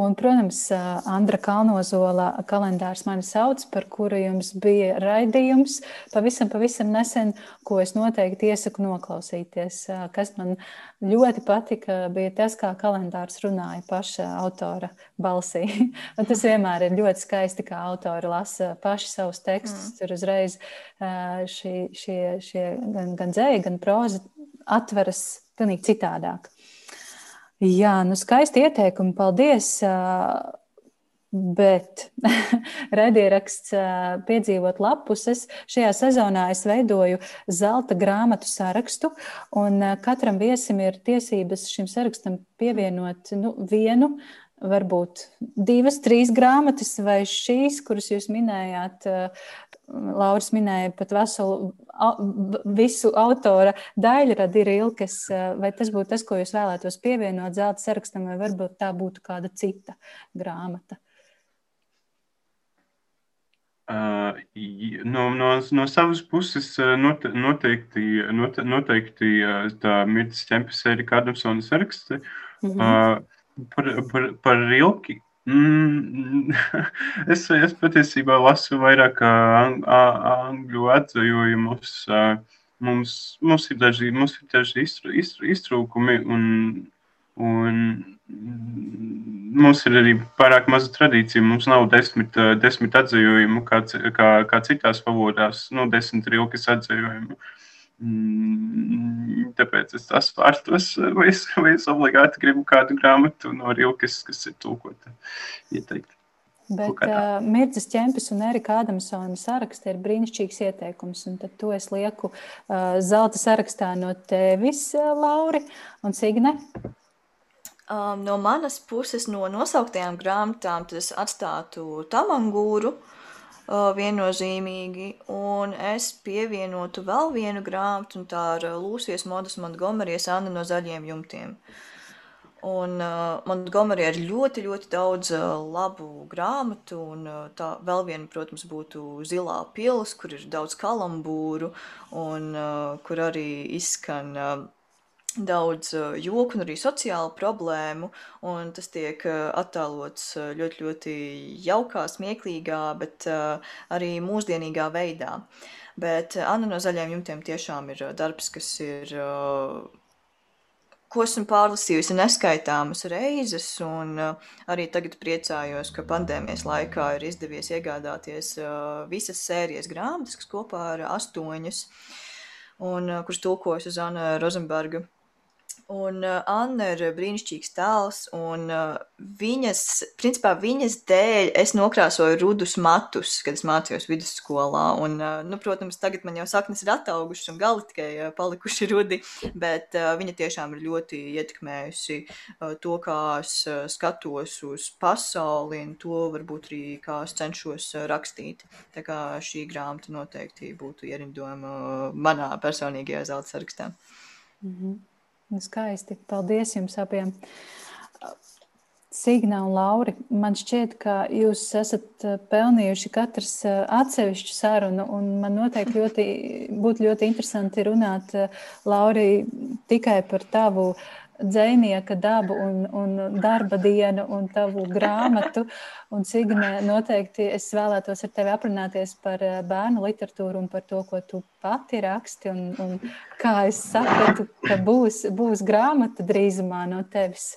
Un, protams, Andra Kalnozola kalendārs mani sauc, par kuru jums bija raidījums pavisam, pavisam nesen, ko es noteikti iesaku noklausīties. Kas man ļoti patika, bija tas, kā kalendārs runāja paša autora balsī. Un tas vienmēr ir ļoti skaisti, kā autori lasa paši savus tekstus. Mm. Tur uzreiz šie, šie, šie gan, gan dzēja, gan proza atveras pilnīgi citādāk. Jā, nu skaisti ieteikumi, paldies. Bet raidieraksts piedzīvot lapuses. Šajā sezonā es veidoju zelta grāmatu sarakstu, un katram viesim ir tiesības šim sarakstam pievienot nu, vienu varbūt divas, trīs grāmatas, vai šīs, kuras jūs minējāt, Lauris minēja pat veselu, visu autora daļradi ir ilgas, vai tas būtu tas, ko jūs vēlētos pievienot zelta sarakstam, vai varbūt tā būtu kāda cita grāmata? Uh, no, no, no savas puses note, noteikti, note, noteikti tā Mirtas Čempas Erika Adamsona saraksts. Mm -hmm. uh, par, par, par Rilki Mm, es, es patiesībā lasu vairāk ang, angļu atzījumus. Mums, mums ir daži, mums ir daži iztrūkumi, un, un mums ir arī pārāk maza tradīcija. Mums nav desmit, desmit atzījumu, kā, kā, kā citās favorās, nu, desmit rilkas atzījumu. Mm, tāpēc es tas vārtos, vai es, vai es obligāti gribu kādu grāmatu no rilkas, kas ir tūkota ieteikt. Bet uh, Mirdzas Čempis un Erika Adamsona sarakstā ir brīnišķīgs ieteikums. Un tad to es lieku uh, zelta sarakstā no tevis, uh, Lauri un Signe. Um, no manas puses, no nosauktajām grāmatām, tas atstātu tamangūru uh, viennozīmīgi, un es pievienotu vēl vienu grāmatu, un tā ir Lūsijas Modas Montgomerijas Anna no zaļiem jumtiem. Uh, Un uh, Montgomery ir ļoti, ļoti daudz uh, labu grāmatu, un uh, tā vēl viena, protams, būtu Zilā pils, kur ir daudz kalambūru, un uh, kur arī izskan uh, daudz uh, joku un arī sociālu problēmu, un tas tiek uh, attēlots uh, ļoti, ļoti jaukā, smieklīgā, bet arī mūsdienīgā veidā. Bet Anna no zaļiem jumtiem tiešām ir darbs, kas ir ko esmu pārlasījusi neskaitāmas reizes, un arī tagad priecājos, ka pandēmijas laikā ir izdevies iegādāties visas sērijas grāmatas, kas kopā ir astoņas, un kuras tulkojas uz Anna Rozenberga Un uh, Anna ir brīnišķīgs tēls, un uh, viņas, principā viņas dēļ es nokrāsoju rudus matus, kad es mācījos vidusskolā. Un, uh, nu, protams, tagad man jau saknes ir ataugušas un gali tikai uh, palikuši rudi, bet uh, viņa tiešām ir ļoti ietekmējusi uh, to, kā es uh, skatos uz pasauli, un to varbūt arī kā es cenšos uh, rakstīt. Tā kā šī grāmata noteikti būtu ierindojama uh, manā personīgajā zelta sarakstā. Mm -hmm. Skaisti. Paldies jums abiem. Signa un Lauri, man šķiet, ka jūs esat eh, pelnījuši katrs eh, atsevišķu sarunu, un man noteikti ļoti, būtu ļoti interesanti runāt, eh, Lauri, tikai par tavu dzēnieka dabu un, un darba dienu un tavu grāmatu. Un Signe, noteikti es vēlētos ar tevi aprunāties par eh, bērnu literatūru un par to, ko tu pati raksti. Un, un kā es sapratu, ka būs, būs grāmata drīzumā no tevis.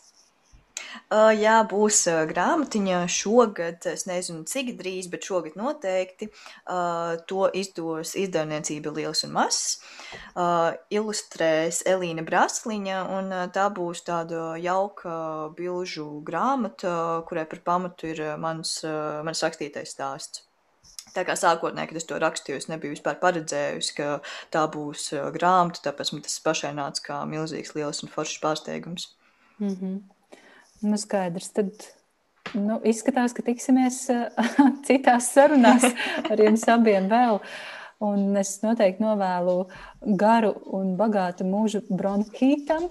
Uh, jā, būs uh, grāmatiņa šogad. Es nezinu, cik drīz, bet šogad noteikti. Uh, to izdos izdevniecība Liels un Mazs. Ilustrēs Elīna Brasliņa, un tā būs tāda jauka bilžu grāmata, kurai par pamatu ir mans, mans rakstītais stāsts. Tā kā sākotnēji, kad es to rakstīju, es nebiju vispār paredzējusi, ka tā būs grāmata, tāpēc man tas pašai nāca kā milzīgs, liels un foršs pārsteigums. Mm -hmm. Nu, skaidrs. Tad nu, izskatās, ka tiksimies citās sarunās ar jums abiem vēl. Un es noteikti novēlu garu un bagātu mūžu bronhītam.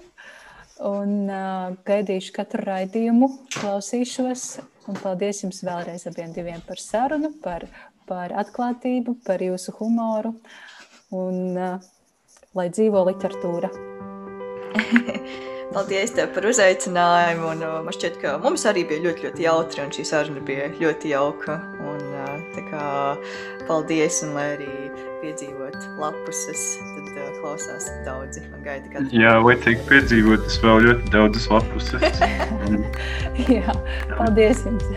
Un uh, gaidīšu katru raidījumu, klausīšos. Un paldies jums vēlreiz abiem diviem par sarunu, par, par atklātību, par jūsu humoru. Un uh, lai dzīvo literatūra! Paldies tev par uzaicinājumu. Un, uh, man šķiet, ka mums arī bija ļoti, ļoti jautri, un šī saruna bija ļoti jauka. Un, uh, kā, paldies, un lai arī piedzīvot lapuses, tad uh, klausās daudzi un gaida katru. Jā, vai teikt piedzīvot, tas vēl ļoti daudzas lapuses. Jā, paldies jums.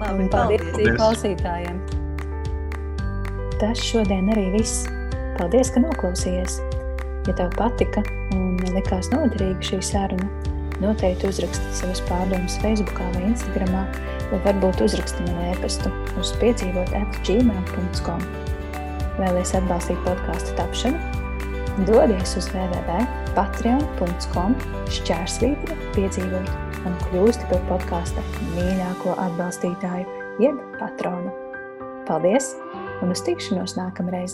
Labi, un paldies, paldies. klausītājiem. Tas šodien arī viss. Paldies, ka noklausījies! Ja tev patika un likās noderīga šī saruna, noteikti uzraksti savas pārdomas Facebook vai Instagram, vai varbūt uzraksti man e-pastu uz piedzīvot atgmail.com. Vēlies atbalstīt podkāstu tapšanu? Dodies uz www.patreon.com šķērsvītra piedzīvot un kļūsti par podkāsta mīļāko atbalstītāju jeb patronu. Paldies un uz tikšanos nākamreiz!